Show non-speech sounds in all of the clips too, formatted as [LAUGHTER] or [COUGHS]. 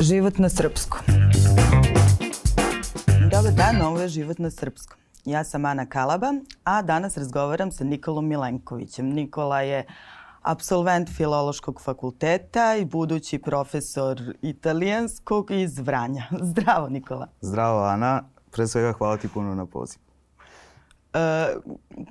Život na srpskom. Dobar dan, ovo je Život na srpskom. Ja sam Ana Kalaba, a danas razgovaram sa Nikolom Milenkovićem. Nikola je absolvent Filološkog fakulteta i budući profesor italijanskog iz Vranja. [LAUGHS] Zdravo, Nikola. Zdravo, Ana. Pre svega hvala ti puno na poziv. E,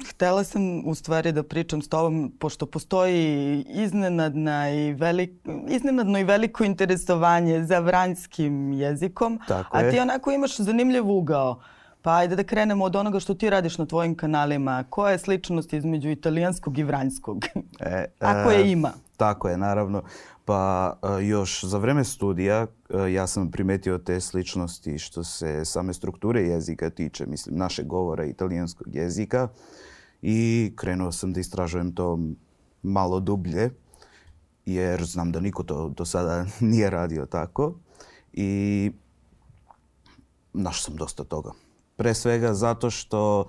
htela sam u stvari da pričam s tobom, pošto postoji iznenadna i velik, iznenadno i veliko interesovanje za vranjskim jezikom, Tako a je. ti onako imaš zanimljiv ugao. Pa ajde da krenemo od onoga što ti radiš na tvojim kanalima. Koja je sličnost između italijanskog i vranjskog? E, Ako e, je ima. Tako je, naravno. Pa e, još za vreme studija e, ja sam primetio te sličnosti što se same strukture jezika tiče, mislim, našeg govora italijanskog jezika i krenuo sam da istražujem to malo dublje jer znam da niko to do sada [LAUGHS] nije radio tako i našao sam dosta toga. Pre svega zato što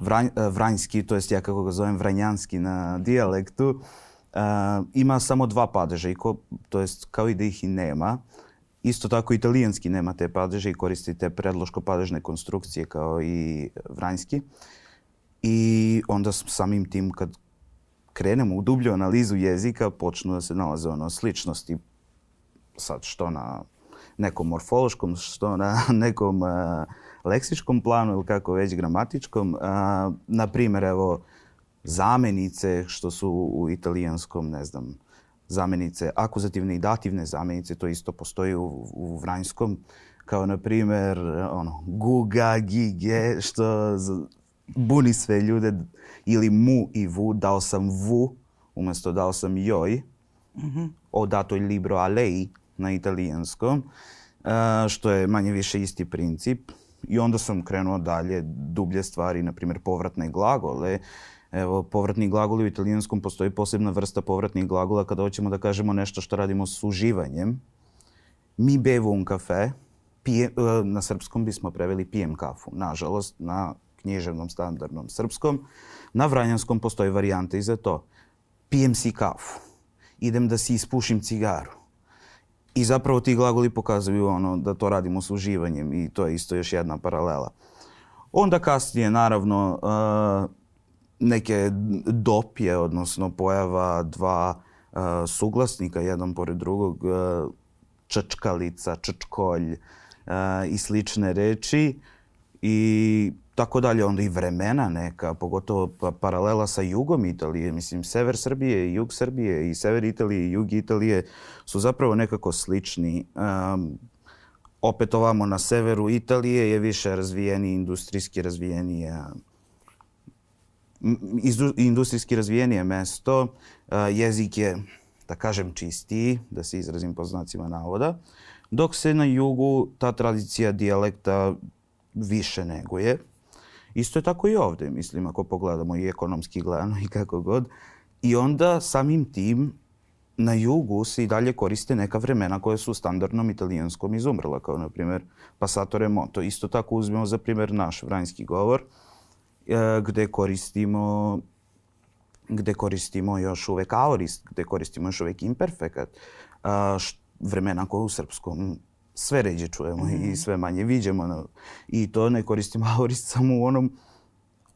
vranj, e, vranjski, to jest ja kako ga zovem vranjanski na dijalektu, ima samo dva padeža, i ko, to jest kao i da ih i nema. Isto tako italijanski nema te padeže i koristi te predloško-padežne konstrukcije kao i vranjski. I onda samim tim kad krenemo u dublju analizu jezika, počnu da se nalaze ono sličnosti sad što na nekom morfološkom, što na [LAUGHS] nekom uh, leksičkom planu ili kako već gramatičkom. Na primjer, evo, zamenice što su u italijanskom, ne znam, zamenice, akuzativne i dativne zamenice, to isto postoji u, u vranjskom, kao na primjer ono, guga, gige, što buni sve ljude, ili mu i vu, dao sam vu, umjesto dao sam joj, ho dato il libro a lei na italijanskom, e, što je manje više isti princip. I onda sam krenuo dalje, dublje stvari, na primjer povratne glagole. Evo, povratni glagoli u italijanskom postoji posebna vrsta povratnih glagola kada hoćemo da kažemo nešto što radimo s uživanjem. Mi bevo un kafe, pije, e, na srpskom bismo preveli pijem kafu. Nažalost, na književnom standardnom srpskom, na vranjanskom postoji varijanta i za to. Pijem si kafu, idem da si ispušim cigaru. I zapravo ti glagoli pokazuju ono da to radimo s uživanjem i to je isto još jedna paralela. Onda kasnije, naravno, uh, neke dopje, odnosno pojava dva uh, suglasnika, jedan pored drugog, uh, ččkalica, ččkolj uh, i slične reči i tako dalje. Onda i vremena neka, pogotovo pa, paralela sa jugom Italije. Mislim, sever Srbije i jug Srbije i sever Italije i jug Italije su zapravo nekako slični. Um, opet ovamo na severu Italije je više razvijeni, industrijski izdu- industrijski razvijenije mesto, a, jezik je, da kažem, čistiji, da se izrazim po znacima navoda, dok se na jugu ta tradicija dijalekta više neguje. Isto je tako i ovde, mislim, ako pogledamo i ekonomski gledano i kako god. I onda samim tim na jugu se i dalje koriste neka vremena koja su standardnom italijanskom izumrla, kao na primjer passatore moto. Isto tako uzmemo za primjer naš vranjski govor, e, gde koristimo gde koristimo još uvek aorist, gde koristimo još uvek imperfekat, a, vremena koje u srpskom sve ređe čujemo i sve manje viđemo. I to ne koristimo [LAUGHS] aorist samo u onom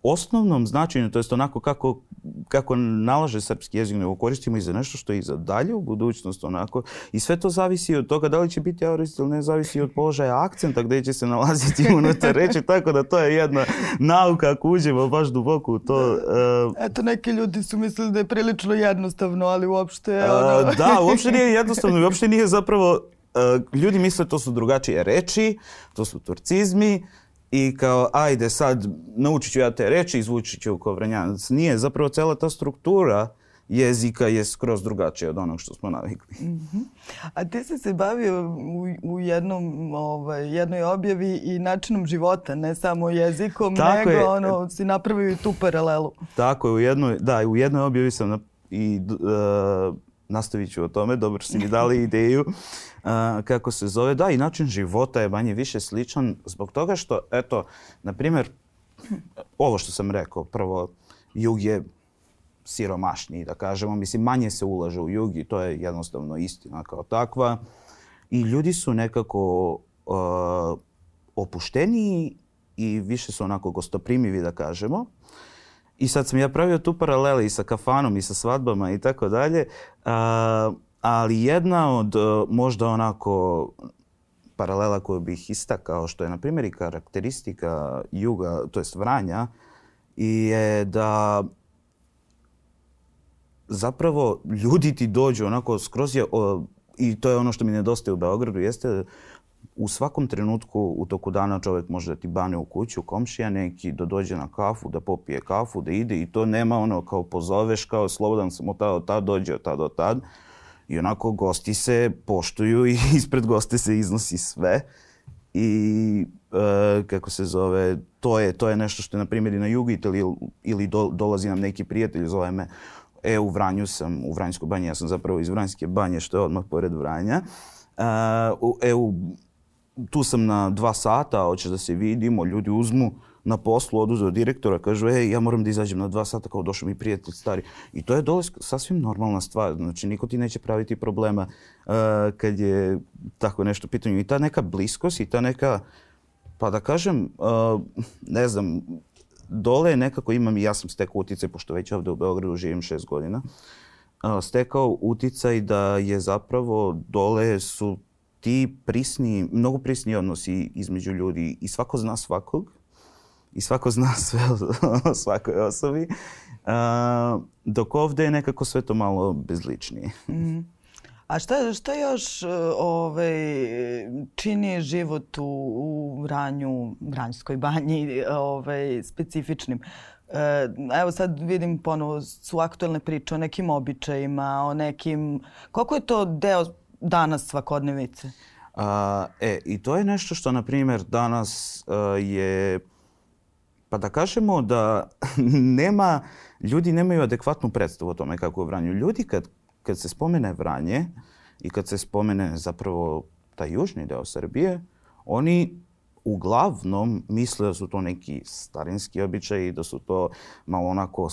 osnovnom značenju, to jest onako kako, kako nalaže srpski jezik, nego koristimo i za nešto što je i za dalje u budućnost onako. I sve to zavisi od toga da li će biti aorist ili ne, zavisi od položaja akcenta gde će se nalaziti [LAUGHS] unutar reči, tako da to je jedna nauka ako uđemo baš duboko u to. e, Eto, neki ljudi su mislili da je prilično jednostavno, ali uopšte... A, ono... da, [LAUGHS] uopšte nije jednostavno i uopšte nije zapravo... a, ljudi misle to su drugačije reči, to su turcizmi i kao ajde sad naučit ću ja te reči, izvučit ću kao vranjanac. Nije, zapravo cela ta struktura jezika je skroz drugačija od onog što smo navikli. A ti si se bavio u, u jednom, ovaj, jednoj objavi i načinom života, ne samo jezikom, Tako nego je. ono, si napravio i tu paralelu. Tako je, u jednoj, da, u jednoj objavi sam na, i e, nastavit ću o tome, dobro si mi dali [LAUGHS] ideju a, kako se zove. Da, i način života je manje više sličan zbog toga što, eto, na primjer, ovo što sam rekao, prvo, jug je siromašniji, da kažemo. Mislim, manje se ulaže u jug i to je jednostavno istina kao takva. i ljudi su nekako uh, opušteniji i više su onako gostoprimivi da kažemo. I sad sam ja pravio tu paralele i sa kafanom i sa svadbama i tako dalje. Ali jedna od možda onako paralela koju bih istakao, što je na primjer i karakteristika juga, to jest Vranja, je da zapravo ljudi ti dođu onako skroz je, o, i to je ono što mi nedostaje u Beogradu, jeste u svakom trenutku u toku dana čovjek može da ti bane u kuću, komšija neki, da dođe na kafu, da popije kafu, da ide i to nema ono kao pozoveš, kao slobodan sam od tada od tad, dođe od tad od tad. I onako gosti se poštuju i [LAUGHS] ispred goste se iznosi sve. I e, kako se zove, to je, to je nešto što je na primjer i na jugu ili, ili do, dolazi nam neki prijatelj, zove me, e u Vranju sam, u Vranjskoj banji, ja sam zapravo iz Vranjske banje što je odmah pored Vranja. Uh, e, u tu sam na dva sata, hoćeš da se vidimo, ljudi uzmu na poslu, oduze od direktora, kažu, ej, ja moram da izađem na dva sata, kao došao mi prijatelj stari. I to je dole sasvim normalna stvar. Znači, niko ti neće praviti problema uh, kad je tako nešto pitanje. I ta neka bliskost i ta neka, pa da kažem, uh, ne znam, dole nekako imam ja sam stekao uticaj, pošto već ovde u Beogradu živim šest godina, uh, stekao uticaj da je zapravo dole su ti prisni, mnogo prisni odnosi između ljudi i svako zna svakog i svako zna [LAUGHS] sve o svakoj osobi. Uh, dok ovde je nekako sve to malo bezličnije. Mm. A šta, šta još ovaj, čini život u, u Ranju, Vranjskoj banji ovaj, specifičnim? E, evo sad vidim ponovo su aktuelne priče o nekim običajima, o nekim... Koliko je to deo danas svakodnevice? A, e, i to je nešto što, na primjer, danas a, je, pa da kažemo da [LAUGHS] nema, ljudi nemaju adekvatnu predstavu o tome kako je Vranju. Ljudi kad, kad se spomene Vranje i kad se spomene zapravo taj južni deo Srbije, oni uglavnom misle da su to neki starinski običaji, da su to malo onako uh,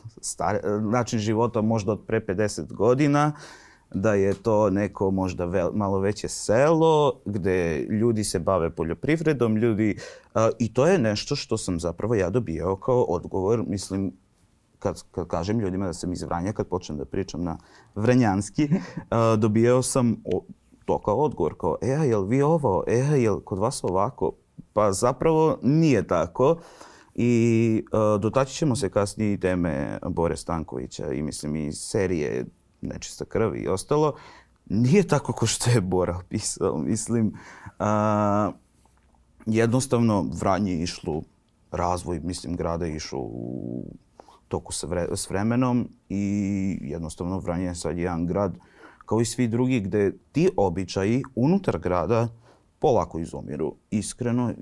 [LAUGHS] star, način života možda od pre 50 godina, uh, da je to neko možda vel, malo veće selo gde ljudi se bave poljoprivredom, ljudi a, i to je nešto što sam zapravo ja dobijao kao odgovor, mislim kad, kad kažem ljudima da sam iz Vranja, kad počnem da pričam na vranjanski, a, dobijao sam o, to kao odgovor, kao e, jel vi ovo, e, jel kod vas ovako? Pa zapravo nije tako. I uh, dotaći ćemo se kasnije i teme Bore Stankovića i mislim i serije nečista krv i ostalo, nije tako ko što je Bora opisao. [LAUGHS] Mislim, a, jednostavno Vranje je išlo, razvoj, mislim, grada je išao u toku sa vre, s vremenom i jednostavno Vranje je sad jedan grad kao i svi drugi gde ti običaji unutar grada polako izumiru. Iskreno,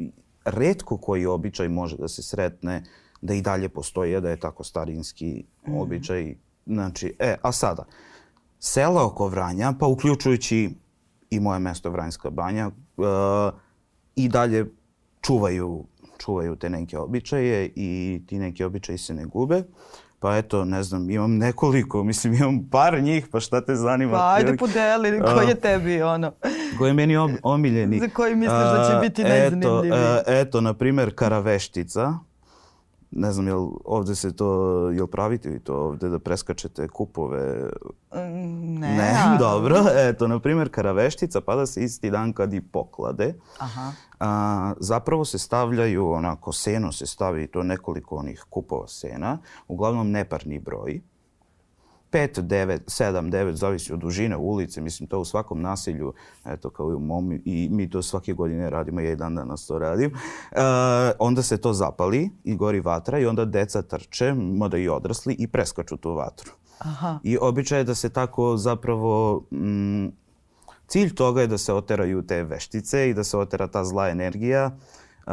redko koji običaj može da se sretne da i dalje postoji, da je tako starinski mm. običaj. Znači, e, a sada, sela oko Vranja, pa uključujući i moje mesto Vranjska banja, uh, i dalje čuvaju, čuvaju te neke običaje i ti neki običaji se ne gube. Pa eto, ne znam, imam nekoliko, [LAUGHS] mislim imam par njih, pa šta te zanima? Pa ajde podeli, koji je tebi ono? Koji je meni omiljeni? [LAUGHS] Za koji misliš da će biti najzanimljiviji? Eto, eto, na primjer, karaveštica ne znam, jel ovde se to, jel pravite vi to ovde da preskačete kupove? Mm, ne. Ne, dobro. Eto, na primjer, karaveštica pada se isti dan kad i poklade. Aha. A, zapravo se stavljaju, onako, seno se stavi, to nekoliko onih kupova sena, uglavnom neparni broj. 5, 9, 7, 9, zavisi od dužine ulice, mislim to u svakom naselju, eto kao i u mom, i mi to svake godine radimo, ja i dan danas to radim. Uh, onda se to zapali i gori vatra i onda deca trče, mada i odrasli, i preskaču tu vatru. Aha. I običaj je da se tako zapravo, mm, cilj toga je da se oteraju te veštice i da se otera ta zla energija, uh,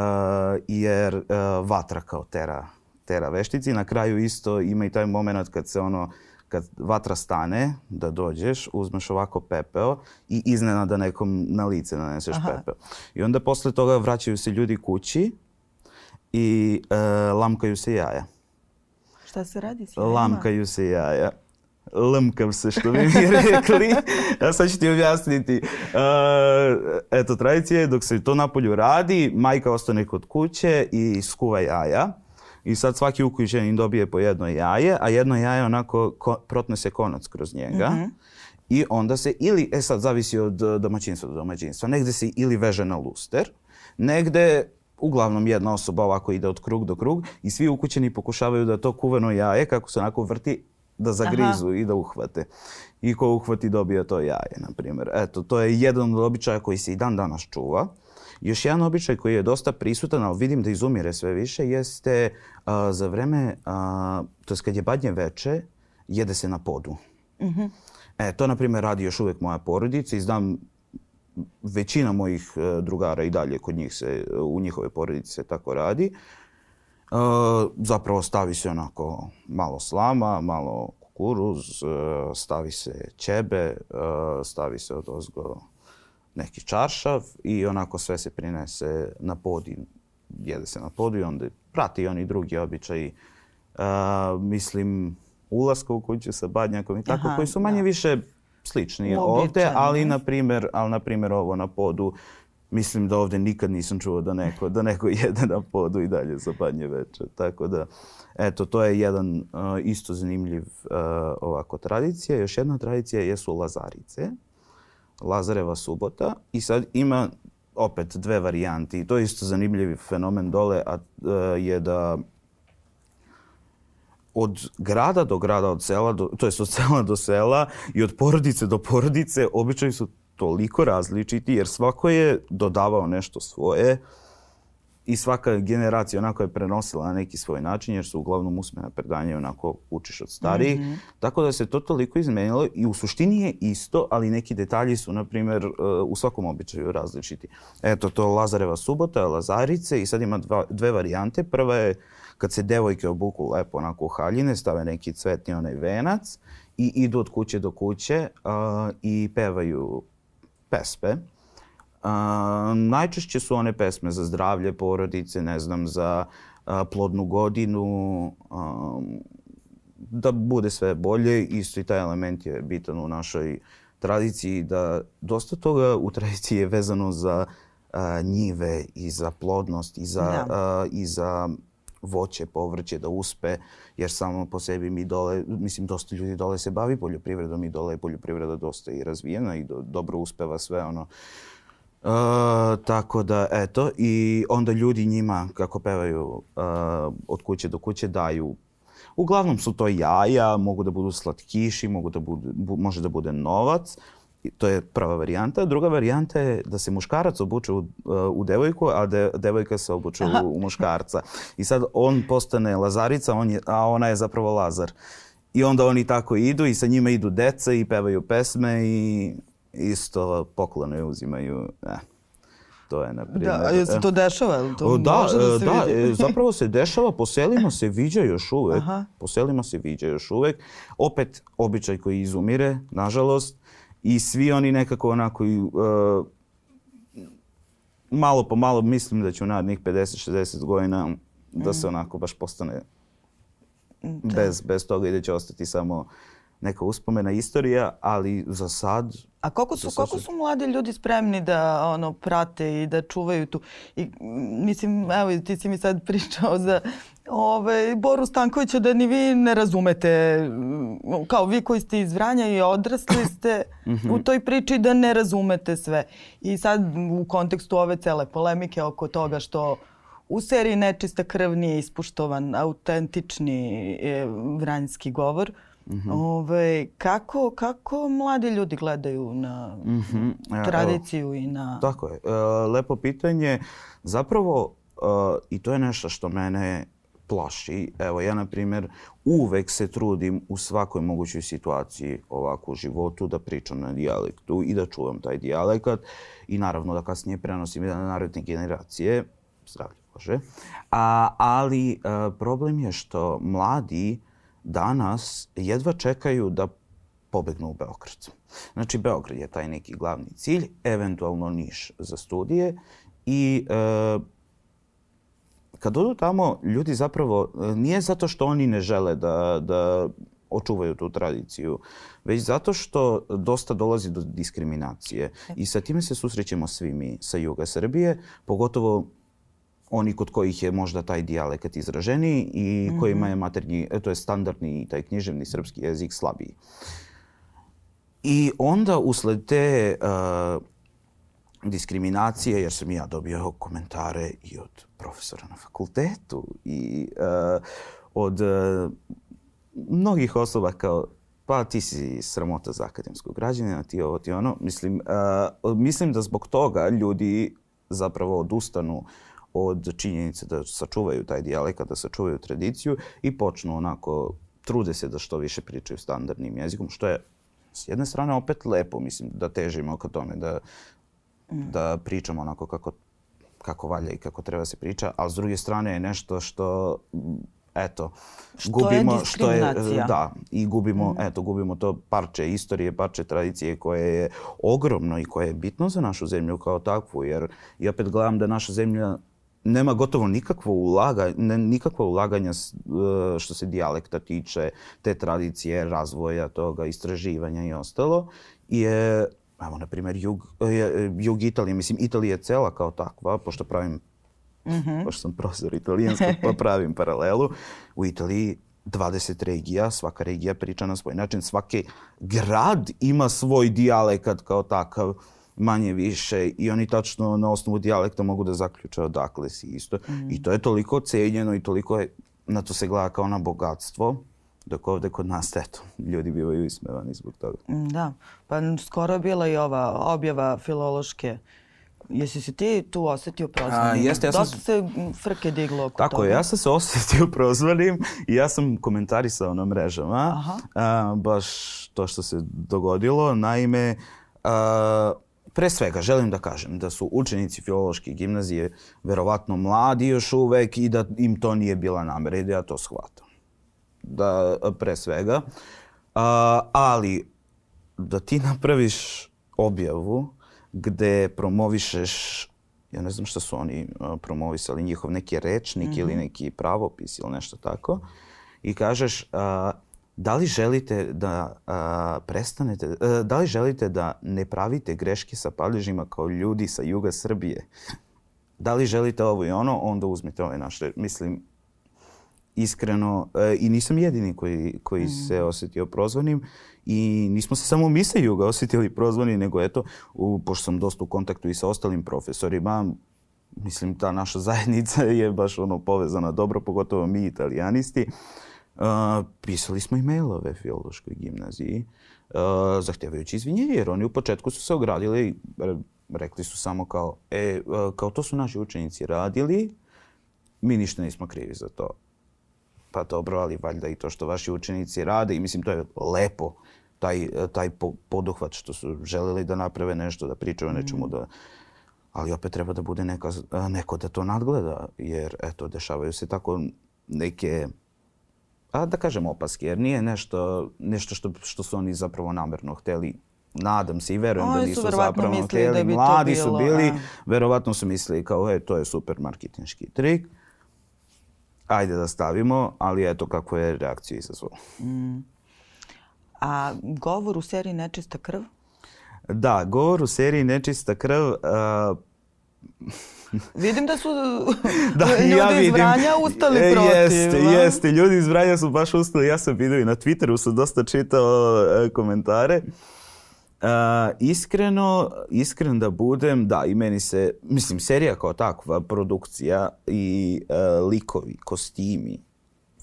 jer uh, vatra kao tera, tera veštici. Na kraju isto ima i taj moment kad se ono, kad vatra stane, da dođeš, uzmeš ovako pepeo i iznenada nekom na lice naneseš Aha. pepeo. I onda posle toga vraćaju se ljudi kući i e, lamkaju se jaja. Šta se radi s jajima? Lamkaju se jaja. lmkav se što bi mi rekli. A sad ću ti objasniti. Uh, eto, tradicija je dok se to napolju radi, majka ostane kod kuće i skuva jaja. I sad svaki ukućanin dobije po jedno jaje, a jedno jaje onako ko, protne se konac kroz njega. Mm-hmm. I onda se ili, e sad zavisi od domaćinstva do domaćinstva, negde se ili veže na luster, negde uglavnom jedna osoba ovako ide od krug do krug i svi ukućeni pokušavaju da to kuveno jaje, kako se onako vrti, da zagrizu Aha. i da uhvate. I ko uhvati dobija to jaje, na primjer. Eto, to je jedan od običaja koji se i dan danas čuva. Još jedan običaj koji je dosta prisutan, ali vidim da izumire sve više, jeste a, za vreme, a, to je kad je badnje veče, jede se na podu. Mm -hmm. E, to, na primjer, radi još uvijek moja porodica i znam većina mojih e, drugara i dalje kod njih se, u njihove porodice se tako radi. E, zapravo stavi se onako malo slama, malo kukuruz, e, stavi se ćebe, e, stavi se od ozgo neki čaršav i onako sve se prinese na podi, jede se na podu i onda prati oni drugi običaji. Uh, mislim, ulaska u kuću sa badnjakom i tako, Aha, koji su manje da. više slični ovde, ali na primjer, ali na primjer ovo na podu, mislim da ovde nikad nisam čuo da neko, da neko [LAUGHS] jede na podu i dalje za badnje veče. Tako da, eto, to je jedan uh, isto zanimljiv uh, ovako tradicija. Još jedna tradicija jesu lazarice. Lazareva subota i sad ima opet dve varijante i to je isto zanimljiv fenomen dole, a uh, je da od grada do grada, od sela do, to jest od sela do sela i od porodice do porodice običaji su toliko različiti jer svako je dodavao nešto svoje i svaka generacija onako je prenosila na neki svoj način jer su uglavnom usmena predanja onako učiš od starijih. Mm -hmm. Tako da se to toliko izmenilo i u suštini je isto, ali neki detalji su, na primjer, uh, u svakom običaju različiti. Eto, to Lazareva subota, Lazarice i sad ima dva, dve varijante. Prva je kad se devojke obuku lepo onako u haljine, stave neki cvetni onaj venac i idu od kuće do kuće uh, i pevaju pesme. Uh, najčešće su one pesme za zdravlje porodice, ne znam, za uh, plodnu godinu, um, da bude sve bolje. Isto i taj element je bitan u našoj tradiciji, da dosta toga u tradiciji je vezano za uh, njive i za plodnost i za, da. uh, i za voće, povrće da uspe, jer samo po sebi mi dole, mislim dosta ljudi dole se bavi poljoprivredom i dole je poljoprivreda dosta i razvijena i do, dobro uspeva sve ono. Uh, tako da, eto, i onda ljudi njima, kako pevaju uh, od kuće do kuće, daju Uglavnom su to jaja, mogu da budu slatkiši, mogu da bude, bu, može da bude novac. To je prva varijanta. Druga varijanta je da se muškarac obuče u, u devojku, a de, devojka se obuče u, u muškarca. I sad on postane lazarica, on je, a ona je zapravo lazar. I onda oni tako idu i sa njima idu deca i pevaju pesme i isto poklone uzimaju. Eh. To je, na primjer... Da, jel se to dešava? To da, može da, se da vidi? zapravo se dešava, po selima se viđa još uvek. Aha. Po selima se viđa još uvek. Opet, običaj koji izumire, nažalost, i svi oni nekako onako uh, malo po malo mislim da će u narednih 50-60 godina da se mm. onako baš postane da. bez, bez toga i da će ostati samo neka uspomena istorija, ali za sad... A koliko su, koliko su mladi ljudi spremni da ono prate i da čuvaju tu? I, mislim, evo, ti si mi sad [LAUGHS] pričao za ovaj, Boru Stankovića da ni vi ne razumete, kao vi koji ste iz Vranja i odrasli [COUGHS] ste u mhm. toj priči da ne razumete sve. I sad u kontekstu ove cele polemike oko toga što u seriji Nečista krv nije ispuštovan autentični e, vranjski govor, Mm -hmm. Ove, kako, kako mladi ljudi gledaju na mm -hmm. tradiciju Evo, i na... Tako je. E, lepo pitanje. Zapravo, e, i to je nešto što mene plaši. Evo, ja, na primjer, uvek se trudim u svakoj mogućoj situaciji ovako u životu da pričam na dijalektu i da čuvam taj dijalekat i naravno da kasnije prenosim na narodne generacije. Zdravlje Bože. A, ali a, e, problem je što mladi danas jedva čekaju da pobegnu u Beograd. Znači, Beograd je taj neki glavni cilj, eventualno Niš za studije i e, kad odu tamo, ljudi zapravo, nije zato što oni ne žele da, da očuvaju tu tradiciju, već zato što dosta dolazi do diskriminacije. I sa time se susrećemo svi mi sa juga Srbije, pogotovo oni kod kojih je možda taj dijalekt izraženiji i mm kojima je maternji, e, to je standardni taj književni srpski jezik slabiji. I onda usled te uh, diskriminacije, jer sam ja dobio komentare i od profesora na fakultetu i uh, od uh, mnogih osoba kao pa ti si sramota za akademskog građanina, ti ovo, ti ono. Mislim, uh, mislim da zbog toga ljudi zapravo odustanu od činjenice da sačuvaju taj dijalekt, da sačuvaju tradiciju i počnu onako, trude se da što više pričaju standardnim jezikom, što je s jedne strane opet lepo, mislim, da težimo ka tome, da, mm. da pričamo onako kako, kako valja i kako treba se priča, ali s druge strane je nešto što eto, što gubimo je što je da i gubimo mm. eto gubimo to parče istorije, parče tradicije koje je ogromno i koje je bitno za našu zemlju kao takvu jer i opet gledam da naša zemlja nema gotovo nikakvo ulaganje, ne, nikakvo ulaganja e, što se dijalekta tiče, te tradicije, razvoja toga, istraživanja i ostalo. Je, evo, na primjer, jug, je, jug Italije, mislim, Italija je cela kao takva, pošto pravim, mm -hmm. pošto sam profesor italijanskog, pa pravim paralelu. U Italiji 20 regija, svaka regija priča na svoj način, svaki grad ima svoj dijalekat kao takav manje više i oni tačno na osnovu dijalekta mogu da zaključe odakle si isto. Mm. I to je toliko cenjeno i toliko je, na to se gleda kao na bogatstvo. Dok ovde kod nas, eto, ljudi bivaju ismevani zbog toga. Mm, da, pa skoro je bila i ova objava filološke Jesi se ti tu osetio prozvanim? jeste, ja sam... Dosta se frke diglo oko Tako toga. ja sam se osetio prozvanim i ja sam komentarisao na mrežama. Aha. A, baš to što se dogodilo. Naime, a, Pre svega želim da kažem da su učenici filološke gimnazije verovatno mladi još uvek i da im to nije bila namera i da ja to shvatam. Da, pre svega. A, ali da ti napraviš objavu gde promovišeš ja ne znam šta su oni promovisali, njihov neki rečnik mm -hmm. ili neki pravopis ili nešto tako i kažeš a, da li želite da a, prestanete, a, da li želite da ne pravite greške sa padežima kao ljudi sa juga Srbije? Da li želite ovo i ono, onda uzmite ovaj naš, mislim, iskreno, e, i nisam jedini koji, koji mm. se osetio prozvanim i nismo se samo mi sa juga osetili prozvani, nego eto, u, pošto sam dosta u kontaktu i sa ostalim profesorima, mislim, ta naša [LAUGHS] zajednica je baš ono povezana dobro, pogotovo mi italijanisti. Uh, Uh, pisali smo i mailove filološkoj gimnaziji uh, zahtevajući izvinjenje, jer oni u početku su se ogradili, rekli su samo kao, e, uh, kao to su naši učenici radili, mi ništa nismo krivi za to. Pa dobro, ali valjda i to što vaši učenici rade i mislim to je lepo, taj, taj po, poduhvat što su želeli da naprave nešto, da pričaju o nečemu, mm. da, ali opet treba da bude neka, neko da to nadgleda, jer eto, dešavaju se tako neke a da kažem opaske, jer nije nešto, nešto što, što su oni zapravo namerno hteli nadam se i verujem oni da nisu zapravo da hteli. Da bi Mladi bilo, su bili, a... verovatno su mislili kao, e, to je super marketinški trik. Ajde da stavimo, ali eto kako je reakciju izazvalo. Mm. A govor u seriji Nečista krv? Da, govor u seriji Nečista krv... Uh, Vidim da su [LAUGHS] da, ljudi ja vidim. iz Vranja ustali e, protiv. Jeste, jeste. Ljudi iz Vranja su baš ustali. Ja sam vidio i na Twitteru sam dosta čitao e, komentare. Uh, iskreno, iskren da budem, da, i meni se, mislim, serija kao takva, produkcija i uh, likovi, kostimi,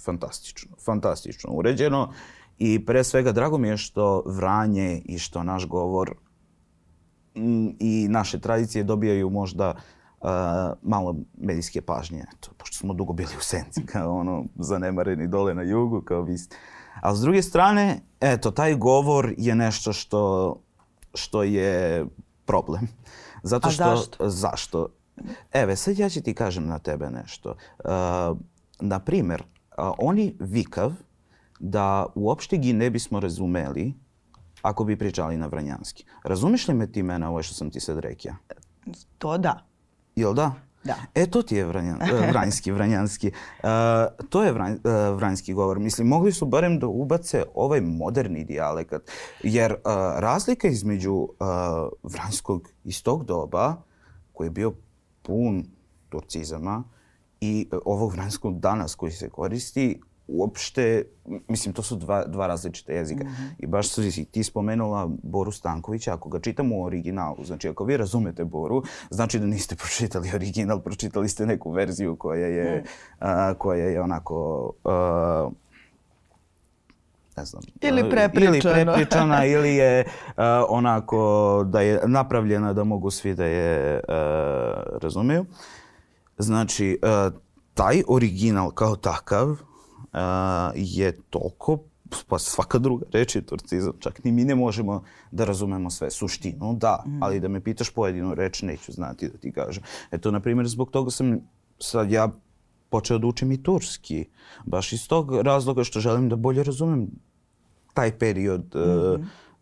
fantastično, fantastično uređeno. I pre svega, drago mi je što Vranje i što naš govor m, i naše tradicije dobijaju možda malo medijske pažnje. Eto, pošto smo dugo bili u senci, [LAUGHS] kao ono, zanemareni dole na jugu, kao vi. A s druge strane, eto, taj govor je nešto što, što je problem. Zato što, A zašto? Zašto? Eve, sad ja ću ti kažem na tebe nešto. Uh, na primer, uh, oni vikav da uopšte gi ne bismo razumeli ako bi pričali na vranjanski. Razumeš li me ti mene ovo što sam ti sad rekao? To da. Jel da? Da. E, to ti je vranjan, e, vranjski, vranjanski. Uh, to je vranj, uh, vranjski govor. Mislim, mogli su barem da ubace ovaj moderni dijalekat. Jer uh, razlika između uh, vranjskog iz tog doba, koji je bio pun turcizama, i ovog vranjskog danas koji se koristi, uopšte, mislim, to su dva, dva različite jezika. Mm -hmm. I baš si ti spomenula Boru Stankovića, ako ga čitamo u originalu, znači ako vi razumete Boru, znači da niste [LAUGHS] pročitali original, pročitali ste neku verziju koja je, mm. a, koja je onako... A, ne znam. Ili prepričana. Ili prepričana, [LAUGHS] ili je uh, onako da je napravljena da mogu svi da je uh, razumiju. Znači, uh, taj original kao takav je toliko pa svaka druga reč je turcizam. Čak ni mi ne možemo da razumemo sve. Suštinu, da, mm. ali da me pitaš pojedinu reč, neću znati da ti kažem. Eto, na primjer, zbog toga sam sad ja počeo da učim i turski. Baš iz tog razloga što želim da bolje razumem taj period, mm -hmm.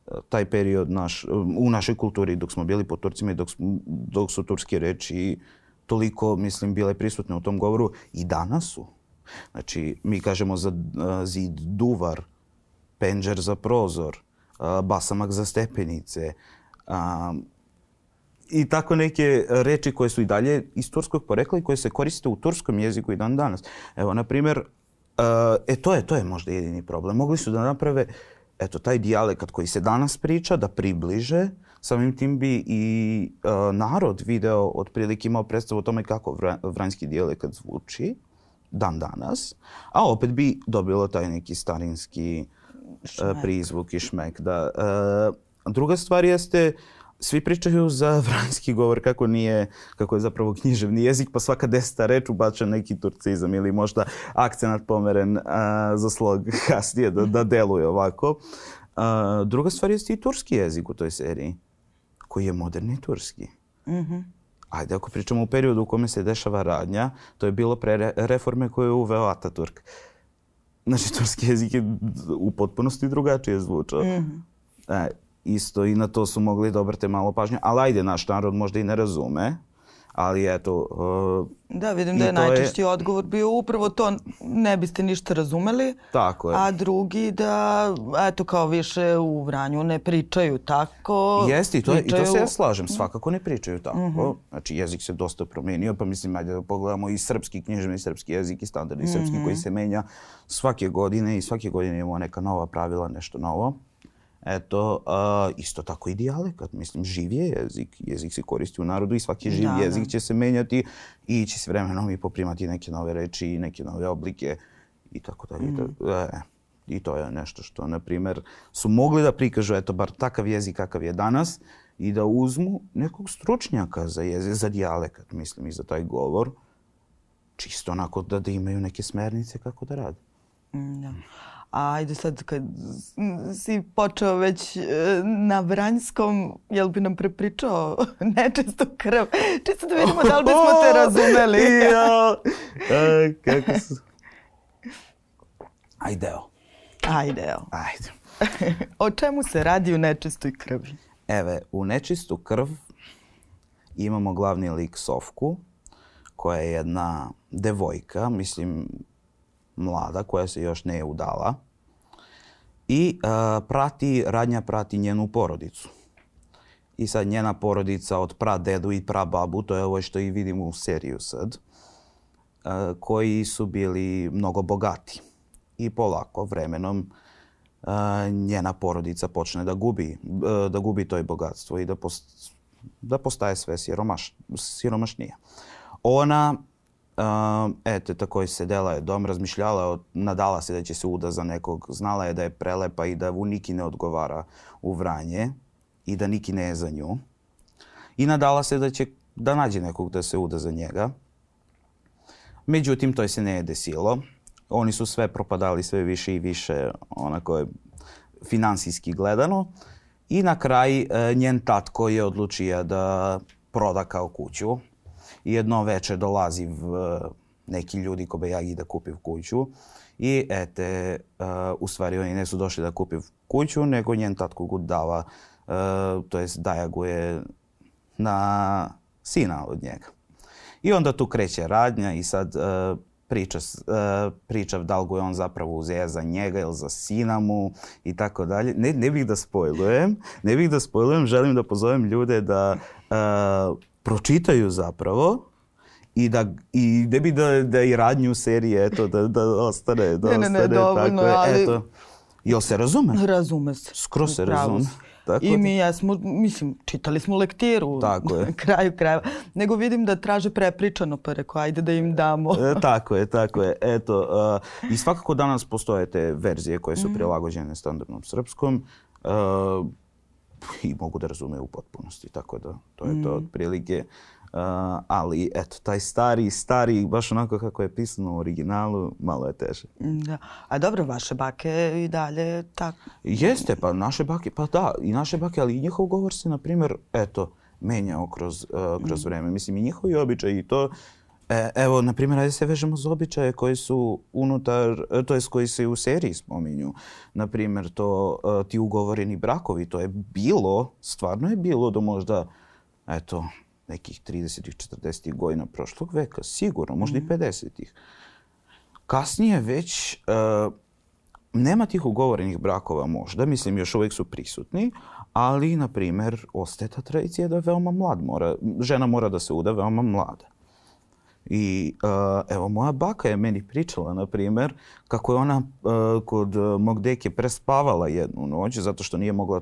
uh, taj period naš, u našoj kulturi dok smo bili po Turcima i dok, dok su turske reči toliko, mislim, bile prisutne u tom govoru i danas su. Znači, mi kažemo za zid duvar, penđer za prozor, basamak za stepenice i tako neke reči koje su i dalje iz turskog porekla i koje se koriste u turskom jeziku i dan danas. Evo, na primjer, e, to je, to je možda jedini problem. Mogli su da naprave eto, taj dijalekat koji se danas priča, da približe, samim tim bi i narod video otprilike imao predstavu o tome kako vra, vranjski dijalekat zvuči dan danas, a opet bi dobilo taj neki starinski uh, prizvuk i šmek. Da. Uh, druga stvar jeste, svi pričaju za [LAUGHS] vranski govor kako nije, kako je zapravo književni jezik, pa svaka deseta reč ubača neki turcizam ili možda akcenat pomeren uh, za slog [LAUGHS] kasnije da, da deluje ovako. Uh, druga stvar jeste i turski jezik u toj seriji, koji je moderni turski. Mm -hmm ajde ako pričamo u periodu u kome se dešava radnja, to je bilo pre reforme koje je uveo Ataturk. Znači, turski jezik je u potpunosti drugačije zvučao. Mm -hmm. e, isto i na to su mogli da obrate malo pažnje, ali ajde, naš narod možda i ne razume ali eto... Uh, da, vidim da je najčešći je... odgovor bio upravo to, ne biste ništa razumeli. Tako je. A drugi da, eto kao više u Vranju ne pričaju tako. Jeste, i to, pričaju... i to se ja slažem, svakako ne pričaju tako. Mm -hmm. Znači jezik se dosta promenio, pa mislim, ajde da pogledamo i srpski književni srpski jezik i standardni mm -hmm. srpski koji se menja svake godine i svake godine imamo neka nova pravila, nešto novo. Eto, uh, isto tako i dijalekat. Mislim, živ je jezik. Jezik se koristi u narodu i svaki živ da, jezik da. će se menjati i ići s vremenom i poprimati neke nove reči i neke nove oblike i tako dalje. Mm. E, I to je nešto što, na primjer, su mogli da prikažu, eto, bar takav jezik kakav je danas i da uzmu nekog stručnjaka za jezik, za dijalekat, mislim, i za taj govor, čisto onako da, da imaju neke smernice kako da rade. Mm, da. Ajde sad kad si počeo već e, na Vranjskom, jel bi nam prepričao [LAUGHS] nečistu krv? Čisto da vidimo da li bismo te [LAUGHS] razumeli. ja. A, [LAUGHS] kako su... Ajde, evo. Ajde, evo. Ajde. o čemu se radi u nečistoj krvi? Eve, u nečistu krv imamo glavni lik Sofku, koja je jedna devojka, mislim, mlada, koja se još ne je udala i uh, prati, radnja prati njenu porodicu. I sad njena porodica od pradedu i prababu, to je ovo što i vidimo u seriju sad, uh, koji su bili mnogo bogati. I polako, vremenom, uh, njena porodica počne da gubi, uh, da gubi to bogatstvo i da, post, da postaje sve siromaš, siromašnija. Ona Uh, eto, tako se dela je dom, razmišljala, nadala se da će se uda za nekog, znala je da je prelepa i da u Niki ne odgovara u Vranje i da Niki ne je za nju. I nadala se da će da nađe nekog da se uda za njega. Međutim, to je se ne je desilo. Oni su sve propadali sve više i više, onako je finansijski gledano. I na kraj e, njen tatko je odlučio da proda kao kuću I jedno veče dolazi v, neki ljudi ko bejagi da kupi kuću. I ete, uh, u stvari oni ne su došli da kupi kuću, nego njen tatko ga dava, uh, to jest daja go je na sina od njega. I onda tu kreće radnja i sad uh, priča, uh, priča da li go je on zapravo uzeo za njega ili za sina mu i tako dalje. Ne, ne bih da spojlujem, ne bih da spojlujem, želim da pozovem ljude da uh, pročitaju zapravo i da i ne bi da, da i radnju serije eto da da ostane da ne, ne, ne, ostane dovoljno, tako je ali- eto jel se razume Razume se. skroz se razume tako I da- mi jesmo, mislim, čitali smo lektiru Tako je. na [LAUGHS] kraju krajeva. Nego vidim da traže prepričano, pa rekao, ajde da im damo. E, tako je, tako je. Eto, uh, i svakako danas postoje te verzije koje su prilagođene standardnom srpskom uh, i mogu da razume u potpunosti, tako da to je to otprilike. Uh, ali eto, taj stari, stari, baš onako kako je pisano u originalu, malo je teže. Da. A dobro, vaše bake i dalje tako. Jeste, pa naše bake, pa da, i naše bake, ali i njihov govor se, na primjer, eto, menjao kroz, uh, kroz vreme. Mislim, i njihovi običaji i to, e, evo, na primjer, ajde se vežemo za običaje koji su unutar, e, to jest koji se u seriji spominju. Na primjer, to, uh, ti ugovoreni brakovi, to je bilo, stvarno je bilo do možda, eto, nekih 30-ih, 40-ih godina prošlog veka, sigurno, možda i 50-ih. Kasnije već uh, nema tih ugovorenih brakova možda, mislim još uvijek su prisutni, ali na primjer ostaje ta tradicija da veoma mlad mora, žena mora da se uda veoma mlada. I uh, evo moja baka je meni pričala na primjer kako je ona uh, kod uh, mog deke prespavala jednu noć zato što nije mogla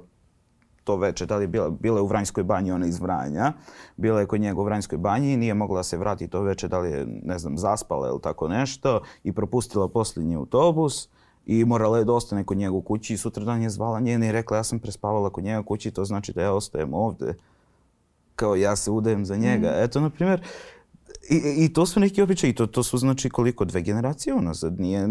to veče, da li je bila, bila je u Vranjskoj banji, ona iz Vranja, bila je kod njega u Vranjskoj banji i nije mogla se vratiti to veče, da li je, ne znam, zaspala ili tako nešto i propustila posljednji autobus i morala je da ostane kod njega u kući i sutradan je zvala njene i rekla ja sam prespavala kod njega u kući, to znači da ja ostajem ovde. Kao ja se udajem za njega. Eto, na primjer, i, I to su neki običaji, i to, to su znači koliko, dve generacije unazad, nije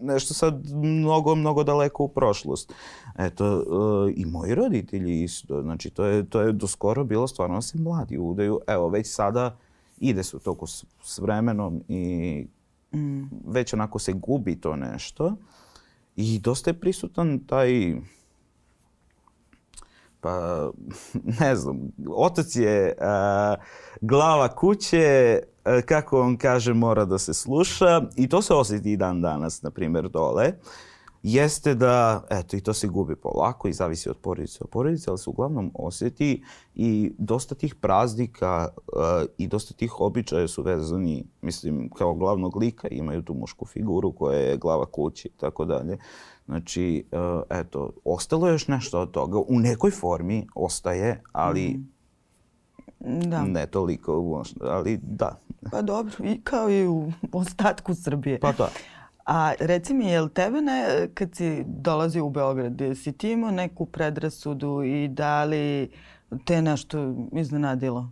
nešto sad mnogo, mnogo daleko u prošlost. Eto, e, i moji roditelji isto, znači to je, to je do skoro bilo stvarno da se mladi udaju, evo već sada ide se u toku s, s vremenom i već onako se gubi to nešto. I dosta je prisutan taj pa [LAUGHS] ne znam, otac je a, glava kuće, kako on kaže, mora da se sluša i to se osjeti i dan danas, na primjer, dole. Jeste da, eto, i to se gubi polako i zavisi od porodice od porodice, ali se uglavnom osjeti i dosta tih praznika a, i dosta tih običaja su vezani, mislim, kao glavnog lika imaju tu mušku figuru koja je glava kuće i tako dalje. Znači, uh, eto, ostalo je još nešto od toga. U nekoj formi ostaje, ali Da. ne toliko, ali da. Pa dobro, i kao i u ostatku Srbije. Pa da. A reci mi, jel tebe ne, kad si dolazio u Beograd, si ti imao neku predrasudu i da li te nešto iznenadilo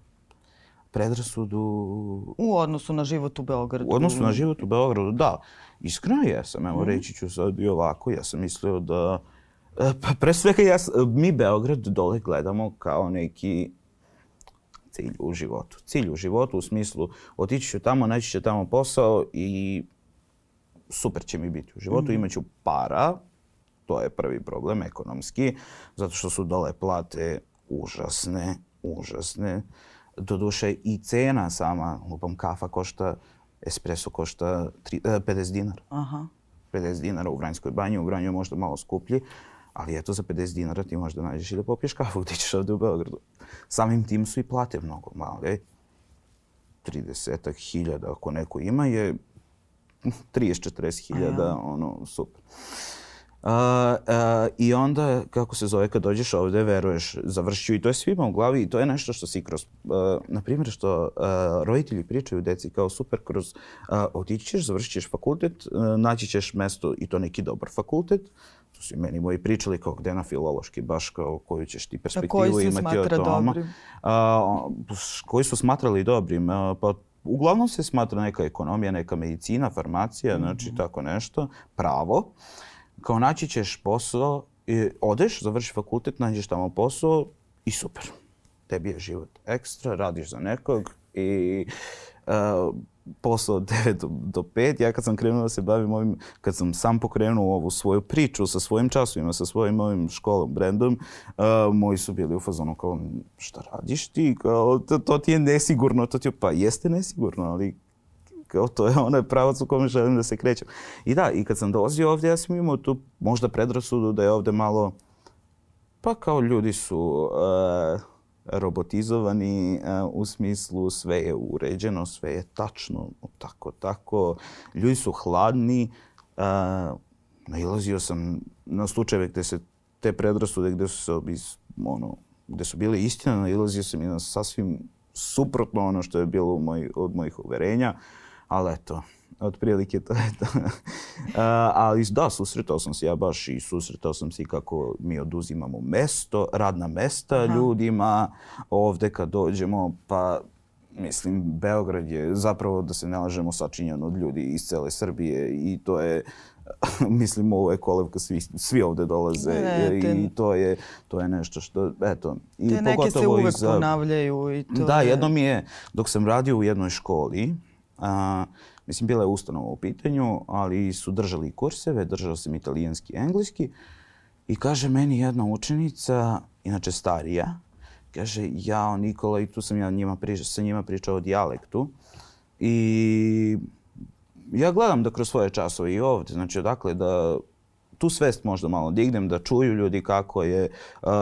Predrasudu u odnosu na život u Beogradu? u odnosu na život u Beogradu, da. Iskreno jesam, evo reći ću sad i ovako, ja sam mislio da... e, Pa pre svega ja, mi Beograd dole gledamo kao neki cilj u životu. Cilj u životu u smislu otići ću tamo, naći ću tamo posao i super će mi biti u životu, imaću para, to je prvi problem ekonomski, zato što su dole plate užasne, užasne. Doduše i cena sama, lupam kafa košta, espresso košta tri, e, 50 dinara. Aha. 50 dinara u Vranjskoj banji, u Vranju je možda malo skuplji, ali eto za 50 dinara ti možda nađeš i da popiješ kafu gdje ćeš ovdje u Beogradu. Samim tim su i plate mnogo male. 30 hiljada ako neko ima je 30-40 hiljada, ono, super. Uh, uh, I onda, kako se zove, kad dođeš ovde, veruješ, završću i to je svima u glavi i to je nešto što si kroz, uh, na primjer, što uh, roditelji pričaju deci kao super kroz, uh, otići ćeš, završit ćeš fakultet, uh, naći ćeš mesto i to neki dobar fakultet, to su i meni moji pričali kao gde na filološki, baš kao koju ćeš ti perspektivu se imati od toma. dobrim? A, koji su smatrali dobrim? A, pa uglavnom se smatra neka ekonomija, neka medicina, farmacija, znači tako nešto, pravo. Kao naći ćeš posao, i odeš, završi fakultet, nađeš tamo posao i super. Tebi je život ekstra, radiš za nekog i uh, posao od 9 do, do 5. Ja kad sam krenuo da se bavim ovim, kad sam sam pokrenuo ovu svoju priču sa svojim časovima, sa svojim ovim školom, brendom, uh, moji su bili u fazonu kao, šta radiš ti? Kao, to, to ti je nesigurno. To ti je, pa jeste nesigurno, ali kao to je onaj pravac u kome želim da se krećem. I da, i kad sam dolazio ovdje, ja sam imao tu možda predrasudu da je ovdje malo, pa kao ljudi su uh, robotizovani uh, u smislu sve je uređeno, sve je tačno, tako, tako. Ljudi su hladni. Uh, nailazio sam na slučajeve gde se te predrasude gde su se iz, ono, gde su bile istina, nailazio sam i na sasvim suprotno ono što je bilo moj, od mojih uverenja. Ali eto, otprilike to je to. ali da, susretao sam se ja baš i susretao sam se i kako mi oduzimamo mesto, radna mesta Aha. ljudima ovde kad dođemo, pa mislim, Beograd je zapravo, da se ne lažemo, sačinjen od ljudi iz cele Srbije i to je [LAUGHS] mislim ovo je kolevka svi svi ovde dolaze ne, te, i to je to je nešto što eto i te neke se uvek za, ponavljaju i to Da, je... jedno mi je dok sam radio u jednoj školi a, Mislim, bila je ustanova u pitanju, ali su držali kurseve, držao sam italijanski i engleski. I kaže meni jedna učenica, inače starija, kaže, ja, Nikola, i tu sam ja njima priča, sa njima pričao o dijalektu. I ja gledam da kroz svoje časove i ovdje, znači odakle da tu svest možda malo dignem, da čuju ljudi kako je,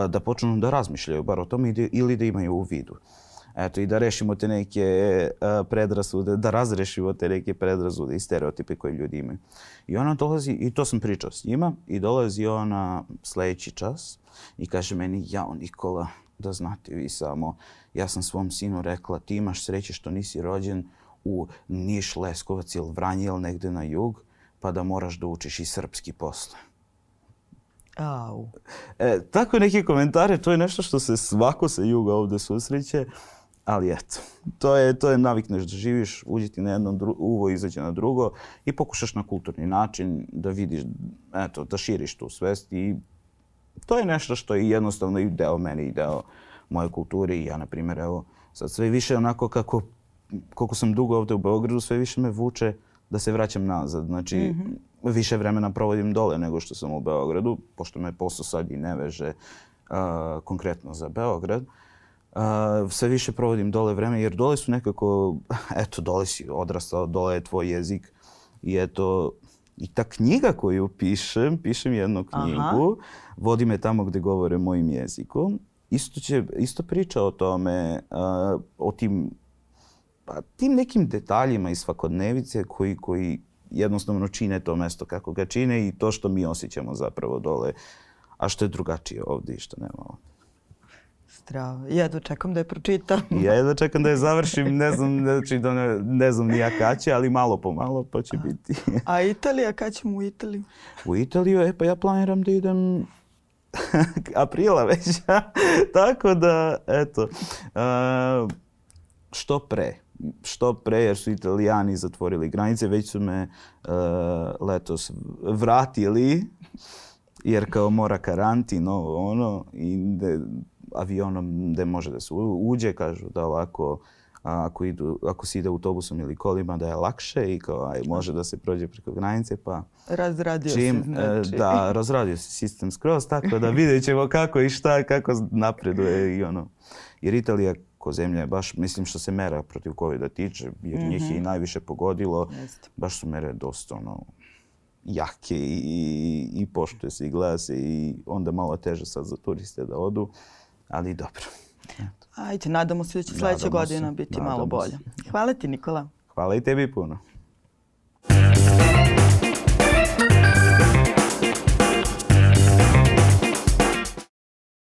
da počnu da razmišljaju bar o tome ili da imaju u vidu. Eto, i da rešimo te neke uh, predrasude, da razrešimo te neke predrasude i stereotipe koje ljudi imaju. I ona dolazi, i to sam pričao s njima, i dolazi ona sledeći čas i kaže meni, jao Nikola, da znate vi samo, ja sam svom sinu rekla, ti imaš sreće što nisi rođen u Niš, Leskovac ili Vranje ili negde na jug, pa da moraš da učiš i srpski posle. Au. E, tako neke komentare, to je nešto što se svako sa juga ovde susreće. Ali eto, to je, to je navikneš da živiš, uđi na jedno uvo, izađe na drugo i pokušaš na kulturni način da vidiš, eto, da širiš tu svest i to je nešto što je jednostavno i deo mene i deo moje kulture i ja, na primjer, evo, sad sve više onako kako, koliko sam dugo ovde u Beogradu, sve više me vuče da se vraćam nazad. Znači, mm -hmm. više vremena provodim dole nego što sam u Beogradu, pošto me posao sad i ne veže uh, konkretno za Beograd. Uh, Uh, sve više provodim dole vreme, jer dole su nekako, [LAUGHS] eto, dole si odrastao, dole je tvoj jezik. I eto, i ta knjiga koju pišem, pišem jednu knjigu, Aha. vodi me tamo gde govore mojim jezikom. Isto, će, isto priča o tome, uh, o tim, pa, tim nekim detaljima iz svakodnevice koji, koji jednostavno čine to mesto kako ga čine i to što mi osjećamo zapravo dole, a što je drugačije ovde i što nema ovde. Strava. Jedva čekam da je pročitam. ja [LAUGHS] jedva čekam da je završim. Ne znam, znači, da ne, ne znam ni ja kad će, ali malo po malo pa će biti. A Italija, kad ćemo u Italiju? U Italiju, e pa ja planiram da idem [LAUGHS] aprila već. [LAUGHS] Tako da, eto, uh, što pre. Što pre, jer su italijani zatvorili granice, već su me uh, letos vratili, jer kao mora karantin, ovo ono, i de, avionom gde može da se uđe, kažu da ovako ako, idu, ako se ide autobusom ili kolima da je lakše i kao aj, može da se prođe preko granice pa razradio čim, se znači. da razradio se sistem skroz tako da vidjet ćemo kako i šta kako napreduje i ono jer Italija ko zemlja je baš mislim što se mera protiv covida tiče jer mm -hmm. njih je i mhm. najviše pogodilo baš su mere dosta ono jake i, i, i poštuje se i gleda se i onda malo teže sad za turiste da odu ali dobro. Ajde, nadamo se da će sljedeća godina biti malo bolje. Hvala ti, Nikola. Hvala i tebi puno.